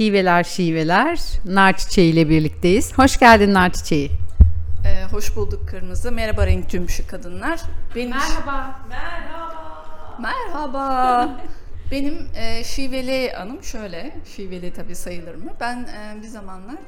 Şiveler Şiveler Nar Çiçeği ile birlikteyiz. Hoş geldin Nar Çiçeği. Ee, hoş bulduk Kırmızı. Merhaba renk cümbüşü kadınlar. Benim Merhaba. Merhaba. Benim e, şiveli anım şöyle. Şiveli tabii sayılır mı? Ben e, bir zamanlar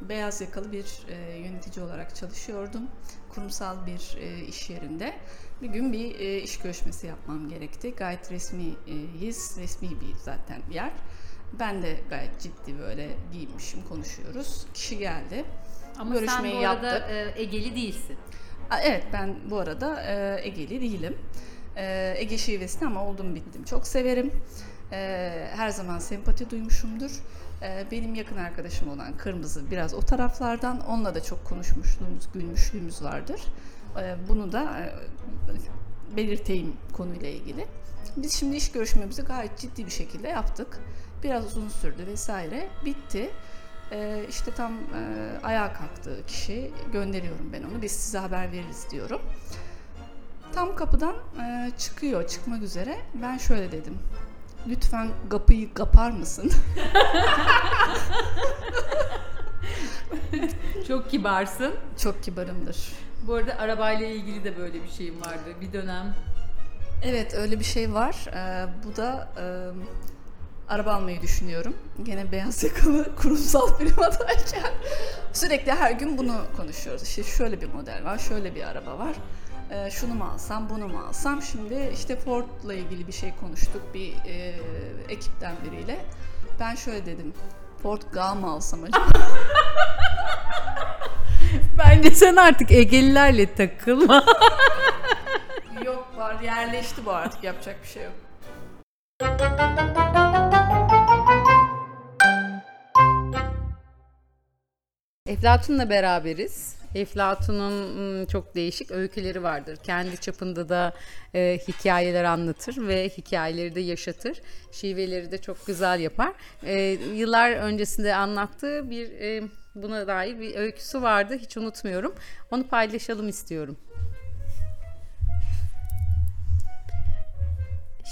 beyaz yakalı bir e, yönetici olarak çalışıyordum. Kurumsal bir e, iş yerinde. Bir gün bir e, iş görüşmesi yapmam gerekti. Gayet resmiyiz. Resmi bir zaten bir yer. Ben de gayet ciddi böyle giyinmişim, konuşuyoruz. Kişi geldi. Ama Görüşmeyi sen bu arada yaptık. e, Egeli değilsin. Evet ben bu arada e, Egeli değilim. E, Ege şivesini ama oldum bittim. Çok severim. E, her zaman sempati duymuşumdur. E, benim yakın arkadaşım olan Kırmızı biraz o taraflardan. Onunla da çok konuşmuşluğumuz, gülmüşlüğümüz vardır. E, bunu da e, belirteyim konuyla ilgili. Biz şimdi iş görüşmemizi gayet ciddi bir şekilde yaptık. Biraz uzun sürdü vesaire. Bitti. Ee, işte tam e, ayağa kalktı kişi. Gönderiyorum ben onu. Biz size haber veririz diyorum. Tam kapıdan e, çıkıyor, çıkmak üzere. Ben şöyle dedim. Lütfen kapıyı kapar mısın? Çok kibarsın. Çok kibarımdır. Bu arada arabayla ilgili de böyle bir şeyim vardı bir dönem. Evet öyle bir şey var. Ee, bu da e, araba almayı düşünüyorum. Gene beyaz yakalı kurumsal firmadayken sürekli her gün bunu konuşuyoruz. İşte şöyle bir model var, şöyle bir araba var. Ee, şunu mu alsam, bunu mu alsam? Şimdi işte Ford'la ilgili bir şey konuştuk bir e, ekipten biriyle. Ben şöyle dedim. Ford mı alsam acaba? Bence sen artık Egelilerle takılma. yok var yerleşti bu artık yapacak bir şey yok. Eflatun'la beraberiz. Eflatun'un çok değişik öyküleri vardır. Kendi çapında da e, hikayeler anlatır ve hikayeleri de yaşatır. Şiveleri de çok güzel yapar. E, yıllar öncesinde anlattığı bir e, buna dair bir öyküsü vardı. Hiç unutmuyorum. Onu paylaşalım istiyorum.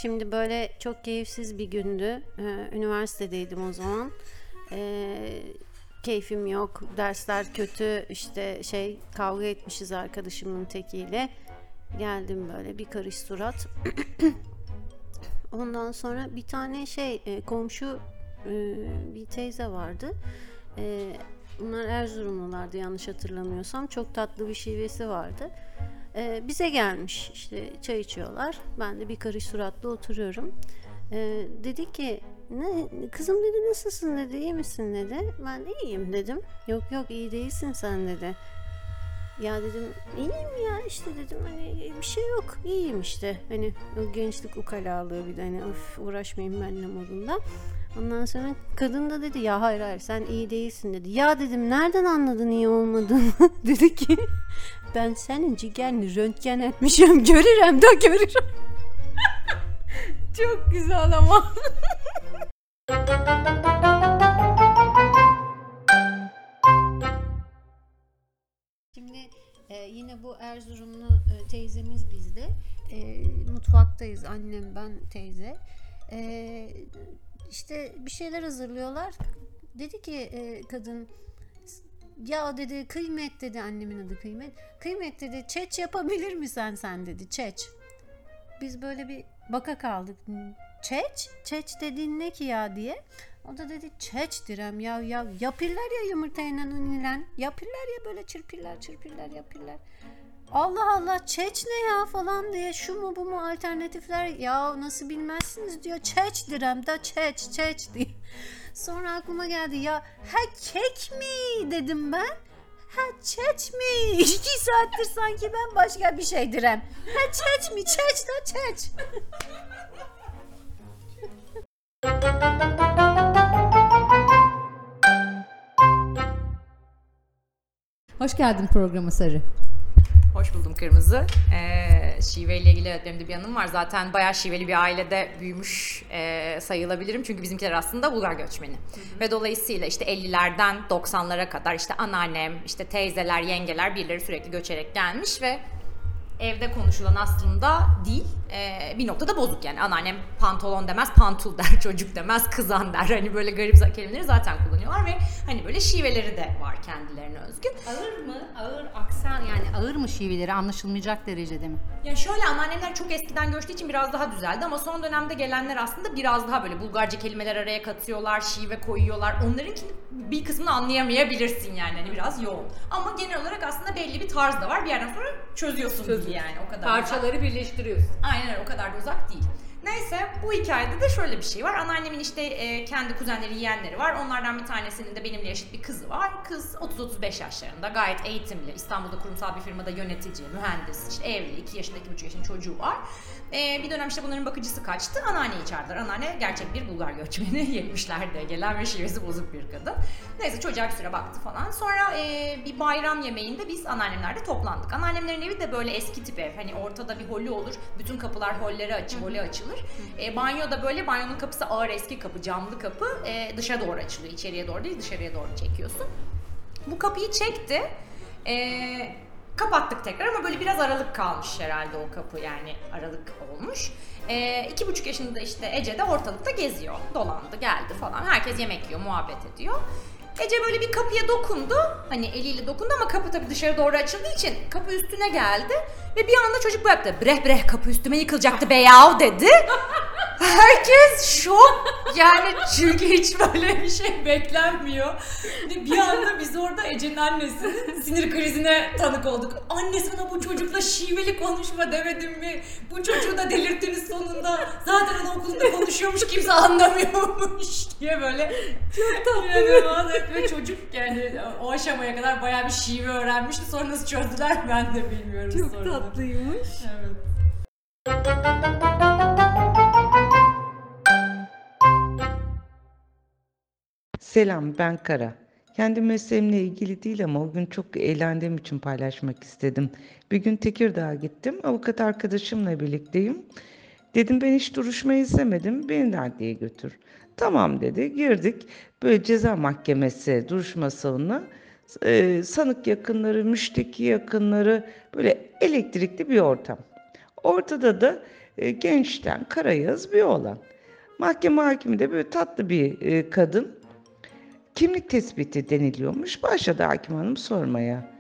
Şimdi böyle çok keyifsiz bir gündü. Ee, üniversitedeydim o zaman. Ee, keyfim yok, dersler kötü, işte şey kavga etmişiz arkadaşımın tekiyle. Geldim böyle bir karış surat. Ondan sonra bir tane şey e, komşu e, bir teyze vardı. E, bunlar Erzurumlulardı yanlış hatırlamıyorsam. Çok tatlı bir şivesi vardı. Bize gelmiş işte çay içiyorlar. Ben de bir karış suratla oturuyorum. E, dedi ki ne kızım dedi nasılsın dedi iyi misin dedi. Ben de iyiyim dedim. Yok yok iyi değilsin sen dedi. Ya dedim iyiyim ya işte dedim hani bir şey yok iyiyim işte hani o gençlik ukalalığı bir de hani of uğraşmayayım benimle modunda. Ondan sonra kadın da dedi ya hayır hayır sen iyi değilsin dedi. Ya dedim nereden anladın iyi olmadığını? dedi ki ben senin ciğerini röntgen etmişim görürüm de görürüm. Çok güzel ama. Şimdi e, yine bu Erzurumlu e, teyzemiz bizde. E, mutfaktayız annem ben teyze. E, işte bir şeyler hazırlıyorlar. Dedi ki e, kadın ya dedi kıymet dedi annemin adı kıymet. Kıymet dedi çeç yapabilir misin sen dedi çeç. Biz böyle bir baka kaldık. Çeç? Çeç dediğin ne ki ya diye. O da dedi çeç direm ya ya yapırlar ya yumurtayla unilen. Yapırlar ya böyle çırpırlar çırpırlar yapırlar. Allah Allah çeç ne ya falan diye şu mu bu mu alternatifler ya nasıl bilmezsiniz diyor çeç direm da çeç çeç diye. Sonra aklıma geldi ya ha kek mi dedim ben. Ha çeç mi? İki saattir sanki ben başka bir şey direm. Ha çeç mi? Çeç da çeç. Hoş geldin programa Sarı. Hoş buldum Kırmızı. Ee, şive ile ilgili benim de bir yanım var. Zaten bayağı şiveli bir ailede büyümüş e, sayılabilirim. Çünkü bizimkiler aslında Bulgar göçmeni. Ve dolayısıyla işte 50'lerden 90'lara kadar işte anneannem, işte teyzeler, yengeler birileri sürekli göçerek gelmiş ve evde konuşulan aslında değil. Ee, bir noktada bozuk yani. Anneannem pantolon demez, pantul der, çocuk demez, kızan der. Hani böyle garip kelimeleri zaten kullanıyorlar ve hani böyle şiveleri de var kendilerine özgü. Ağır mı? Ağır aksan yani ağır mı şiveleri anlaşılmayacak derecede mi? Ya şöyle anneannemler çok eskiden göçtüğü için biraz daha düzeldi ama son dönemde gelenler aslında biraz daha böyle Bulgarca kelimeler araya katıyorlar, şive koyuyorlar. Onlarınkini bir kısmını anlayamayabilirsin yani hani biraz yoğun. Ama genel olarak aslında belli bir tarz da var. Bir yerden sonra çözüyorsun dili yani o kadar. Parçaları birleştiriyorsun. Aynen o kadar da uzak değil. Neyse bu hikayede de şöyle bir şey var. Anneannemin işte e, kendi kuzenleri, yeğenleri var. Onlardan bir tanesinin de benimle yaşıt bir kızı var. Kız 30-35 yaşlarında gayet eğitimli. İstanbul'da kurumsal bir firmada yönetici, mühendis, işte evli, 2 yaşında 2,5 yaşında çocuğu var. E, bir dönem işte bunların bakıcısı kaçtı. Anneanneyi çağırdılar. Anneanne gerçek bir Bulgar göçmeni. 70'lerde gelen ve şivesi bozuk bir kadın. Neyse çocuğa bir süre baktı falan. Sonra e, bir bayram yemeğinde biz anneannemlerle toplandık. Anneannemlerin evi de böyle eski tip ev. Hani ortada bir holü olur. Bütün kapılar hollere açı, holü açılır. E, banyo böyle banyonun kapısı ağır eski kapı, camlı kapı. E, dışa doğru açılıyor. İçeriye doğru değil dışarıya doğru çekiyorsun. Bu kapıyı çekti. E, kapattık tekrar ama böyle biraz aralık kalmış herhalde o kapı yani aralık olmuş. E, iki buçuk yaşında işte Ece de ortalıkta geziyor. Dolandı geldi falan. Herkes yemek yiyor, muhabbet ediyor. Ece böyle bir kapıya dokundu. Hani eliyle dokundu ama kapı tabii dışarı doğru açıldığı için kapı üstüne geldi. Ve bir anda çocuk bıraktı. Breh breh kapı üstüme yıkılacaktı be yav dedi. Herkes şok. Yani çünkü hiç böyle bir şey beklenmiyor. Bir anda biz orada Ece'nin annesinin sinir krizine tanık olduk. Anne sana bu çocukla şiveli konuşma demedim mi? Bu çocuğu da delirttiniz sonunda. Zaten anaokulunda konuşuyormuş kimse anlamıyormuş diye böyle. Çok tatlı. Ve çocuk yani o aşamaya kadar bayağı bir şive öğrenmişti. Sonra nasıl çözdüler ben de bilmiyorum Çok tatlıymış. Evet. Selam, ben Kara. Kendi mesleğimle ilgili değil ama o gün çok eğlendiğim için paylaşmak istedim. Bir gün Tekirdağ'a gittim, avukat arkadaşımla birlikteyim. Dedim ben hiç duruşma izlemedim, beni de adliyeye götür. Tamam dedi, girdik. Böyle ceza mahkemesi duruşma salonuna. Ee, sanık yakınları, müşteki yakınları, böyle elektrikli bir ortam. Ortada da e, gençten karayaz bir oğlan. Mahkeme hakimi de böyle tatlı bir e, kadın. Kimlik tespiti deniliyormuş. Başladı hakim hanım sormaya.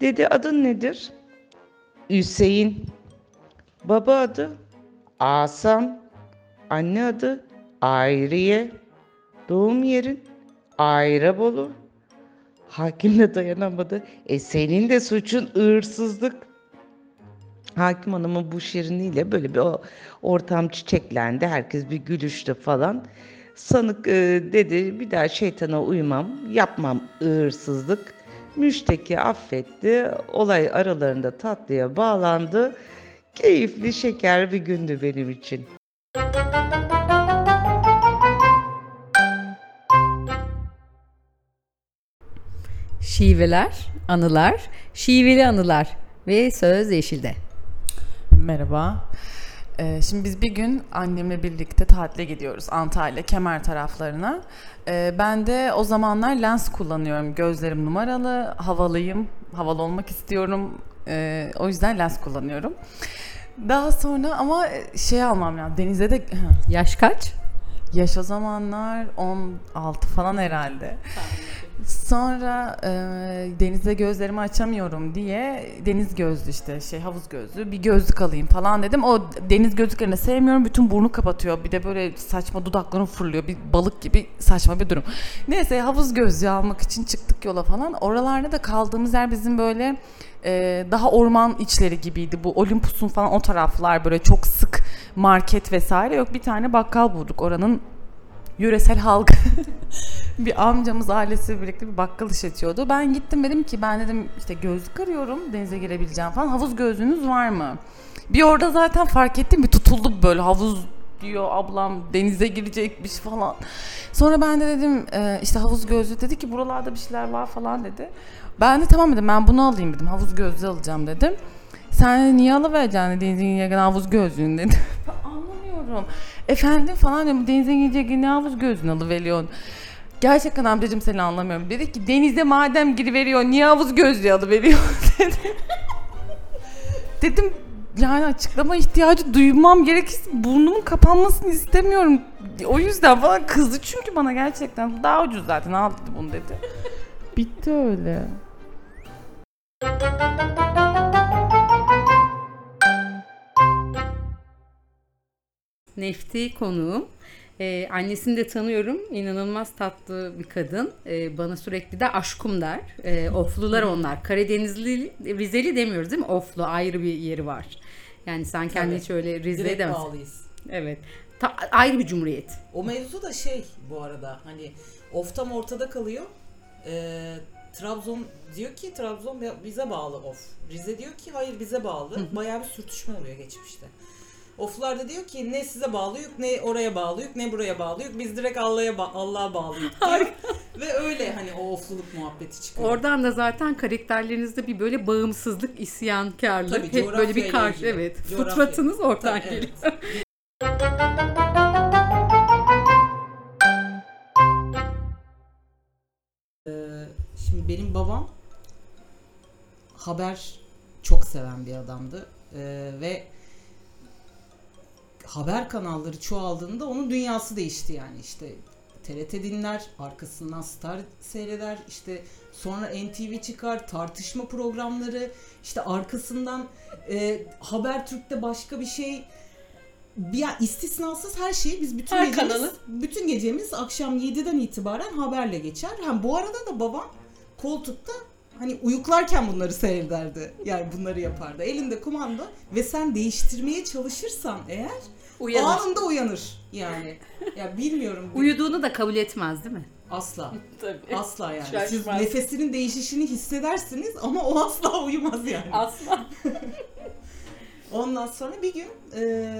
Dedi adın nedir? Hüseyin. Baba adı? Asam. Anne adı? Ayriye. Doğum yerin? Ayrabolu. Hakim de dayanamadı. E senin de suçun hırsızlık. Hakim hanımın bu şirinliğiyle böyle bir ortam çiçeklendi. Herkes bir gülüştü falan. Sanık e, dedi bir daha şeytana uymam, yapmam hırsızlık. Müşteki affetti. Olay aralarında tatlıya bağlandı. Keyifli, şeker bir gündü benim için. Şiveler, anılar, şiveli anılar ve söz yeşilde. Merhaba. Ee, şimdi biz bir gün annemle birlikte tatile gidiyoruz Antalya, Kemer taraflarına. Ee, ben de o zamanlar lens kullanıyorum. Gözlerim numaralı, havalıyım, havalı olmak istiyorum. Ee, o yüzden lens kullanıyorum. Daha sonra ama şey almam lazım. Denize de Yaş kaç? yaş o zamanlar 16 falan herhalde. Sonra e, denize gözlerimi açamıyorum diye deniz gözlü işte şey havuz gözlü bir gözlük alayım falan dedim. O deniz gözlüklerini sevmiyorum. Bütün burnu kapatıyor. Bir de böyle saçma dudaklarım fırlıyor. Bir balık gibi saçma bir durum. Neyse havuz gözlüğü almak için çıktık yola falan. Oralarda da kaldığımız yer bizim böyle e, daha orman içleri gibiydi. Bu Olympus'un falan o taraflar böyle çok sık market vesaire yok. Bir tane bakkal bulduk oranın yöresel halk bir amcamız ailesiyle birlikte bir bakkal işletiyordu. Ben gittim dedim ki ben dedim işte gözlük arıyorum denize girebileceğim falan. Havuz gözlüğünüz var mı? Bir orada zaten fark ettim bir tutuldum böyle havuz diyor ablam denize girecekmiş falan. Sonra ben de dedim e, işte havuz gözlüğü dedi ki buralarda bir şeyler var falan dedi. Ben de tamam dedim ben bunu alayım dedim havuz gözlüğü alacağım dedim. Sen niye alıvereceksin denizin yakın havuz gözlüğünü dedim. Ben anlamıyorum. Efendim falan diyorum denize girecek ne havuz gözlüğünü alıveriyorsun. Gerçekten amcacığım seni anlamıyorum. Dedi ki denize madem giriveriyor niye havuz gözlüğü alıveriyor dedi. dedim yani açıklama ihtiyacı duymam gerekirse burnumun kapanmasını istemiyorum. O yüzden falan kızdı çünkü bana gerçekten daha ucuz zaten al dedi bunu dedi. Bitti öyle. Nefti konuğum. Ee, annesini de tanıyorum. İnanılmaz tatlı bir kadın. Ee, bana sürekli de aşkum der. Ee, oflular onlar. Karadenizli, Rizeli demiyoruz değil mi? Oflu ayrı bir yeri var. Yani sen kendini hiç öyle Rize Direkt demezsin. bağlıyız. Evet. Ta- ayrı bir cumhuriyet. O mevzu da şey bu arada hani of tam ortada kalıyor. Ee, Trabzon diyor ki Trabzon bize bağlı of. Rize diyor ki hayır bize bağlı. Bayağı bir sürtüşme oluyor geçmişte. Oflar da diyor ki ne size bağlıyık ne oraya bağlıyık ne buraya bağlıyık biz direkt Allah'a ba- Allah'a bağlıyık diyor. Ve öyle hani o ofluluk muhabbeti çıkıyor. Oradan da zaten karakterlerinizde bir böyle bağımsızlık, isyankarlık, Tabii, hep böyle bir coğrafyayla karşı ilgili. evet. Coğrafya. Fıtratınız oradan Tabii, geliyor. evet. Ee, Şimdi benim babam haber çok seven bir adamdı Ee, ve haber kanalları çoğaldığında onun dünyası değişti yani işte TRT dinler, arkasından Star seyreder, işte sonra NTV çıkar, tartışma programları, işte arkasından e, Habertürk'te başka bir şey ya istisnasız her şeyi biz bütün Her gecemiz, kanalı. bütün gecemiz akşam 7'den itibaren haberle geçer. Hem bu arada da babam koltukta hani uyuklarken bunları seyrederdi. Yani bunları yapardı. Elinde kumanda ve sen değiştirmeye çalışırsan eğer Uyanır. anında uyanır yani. Ya bilmiyorum. Uyuduğunu da kabul etmez değil mi? Asla. Tabii. Asla yani. Siz Şaşmaz. nefesinin değişişini hissedersiniz ama o asla uyumaz yani. Asla. Ondan sonra bir gün e,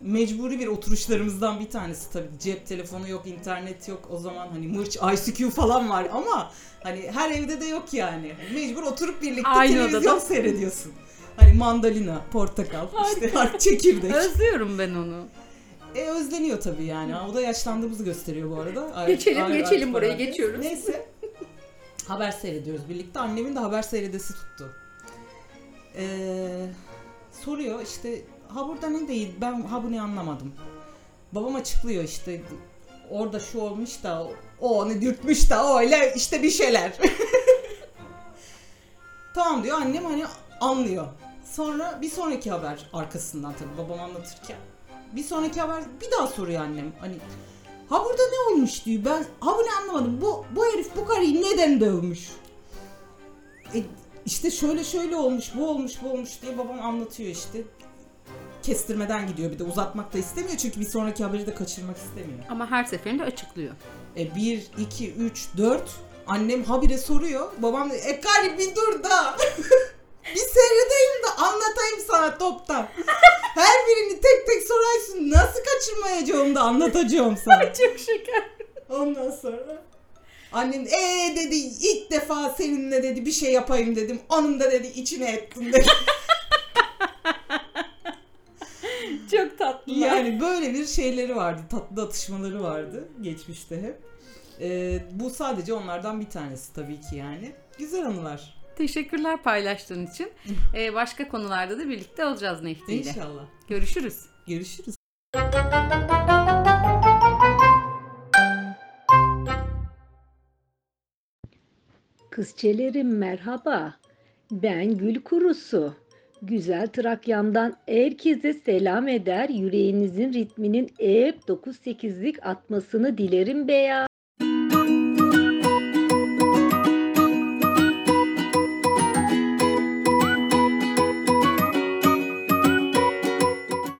mecburi bir oturuşlarımızdan bir tanesi tabii cep telefonu yok, internet yok. O zaman hani mırç, ICQ falan var ama hani her evde de yok yani. Mecbur oturup birlikte Aynı televizyon odada. seyrediyorsun. Hani mandalina, portakal, işte çekirdek. Özlüyorum ben onu. E özleniyor tabii yani. O da yaşlandığımızı gösteriyor bu arada. Ar- Geçelim, ar- geçelim artık buraya, geçiyoruz. Neyse. haber seyrediyoruz birlikte. Annemin de haber seyredesi tuttu. Ee, soruyor işte ha burada ne değil ben ha bunu anlamadım. Babam açıklıyor işte orada şu olmuş da o onu dürtmüş da öyle işte bir şeyler. tamam diyor annem hani anlıyor. Sonra bir sonraki haber arkasından tabii babam anlatırken. Bir sonraki haber bir daha soruyor annem. Hani ha burada ne olmuş diyor. Ben ha bunu anlamadım. Bu bu herif bu karıyı neden dövmüş? E, işte şöyle şöyle olmuş, bu olmuş, bu olmuş diye babam anlatıyor işte. Kestirmeden gidiyor bir de uzatmak da istemiyor çünkü bir sonraki haberi de kaçırmak istemiyor. Ama her seferinde açıklıyor. E 1, 2, 3, 4 annem habire soruyor. Babam da e gari bir dur da. bir seyredeyim de anlatayım sana toptan. Her birini tek tek sorarsın. Nasıl kaçırmayacağım da anlatacağım sana. Çok şeker. Ondan sonra annem ee dedi ilk defa seninle dedi bir şey yapayım dedim. Onun da dedi içine ettim dedi. Çok tatlılar. Yani böyle bir şeyleri vardı. Tatlı atışmaları vardı geçmişte hep. Ee, bu sadece onlardan bir tanesi tabii ki yani. Güzel anılar. Teşekkürler paylaştığın için. Ee, başka konularda da birlikte olacağız Nefti ile. İnşallah. Görüşürüz. Görüşürüz. Kızçelerim merhaba. Ben Gül Kurusu. Güzel Trakya'mdan herkese selam eder. Yüreğinizin ritminin hep 9-8'lik atmasını dilerim beya.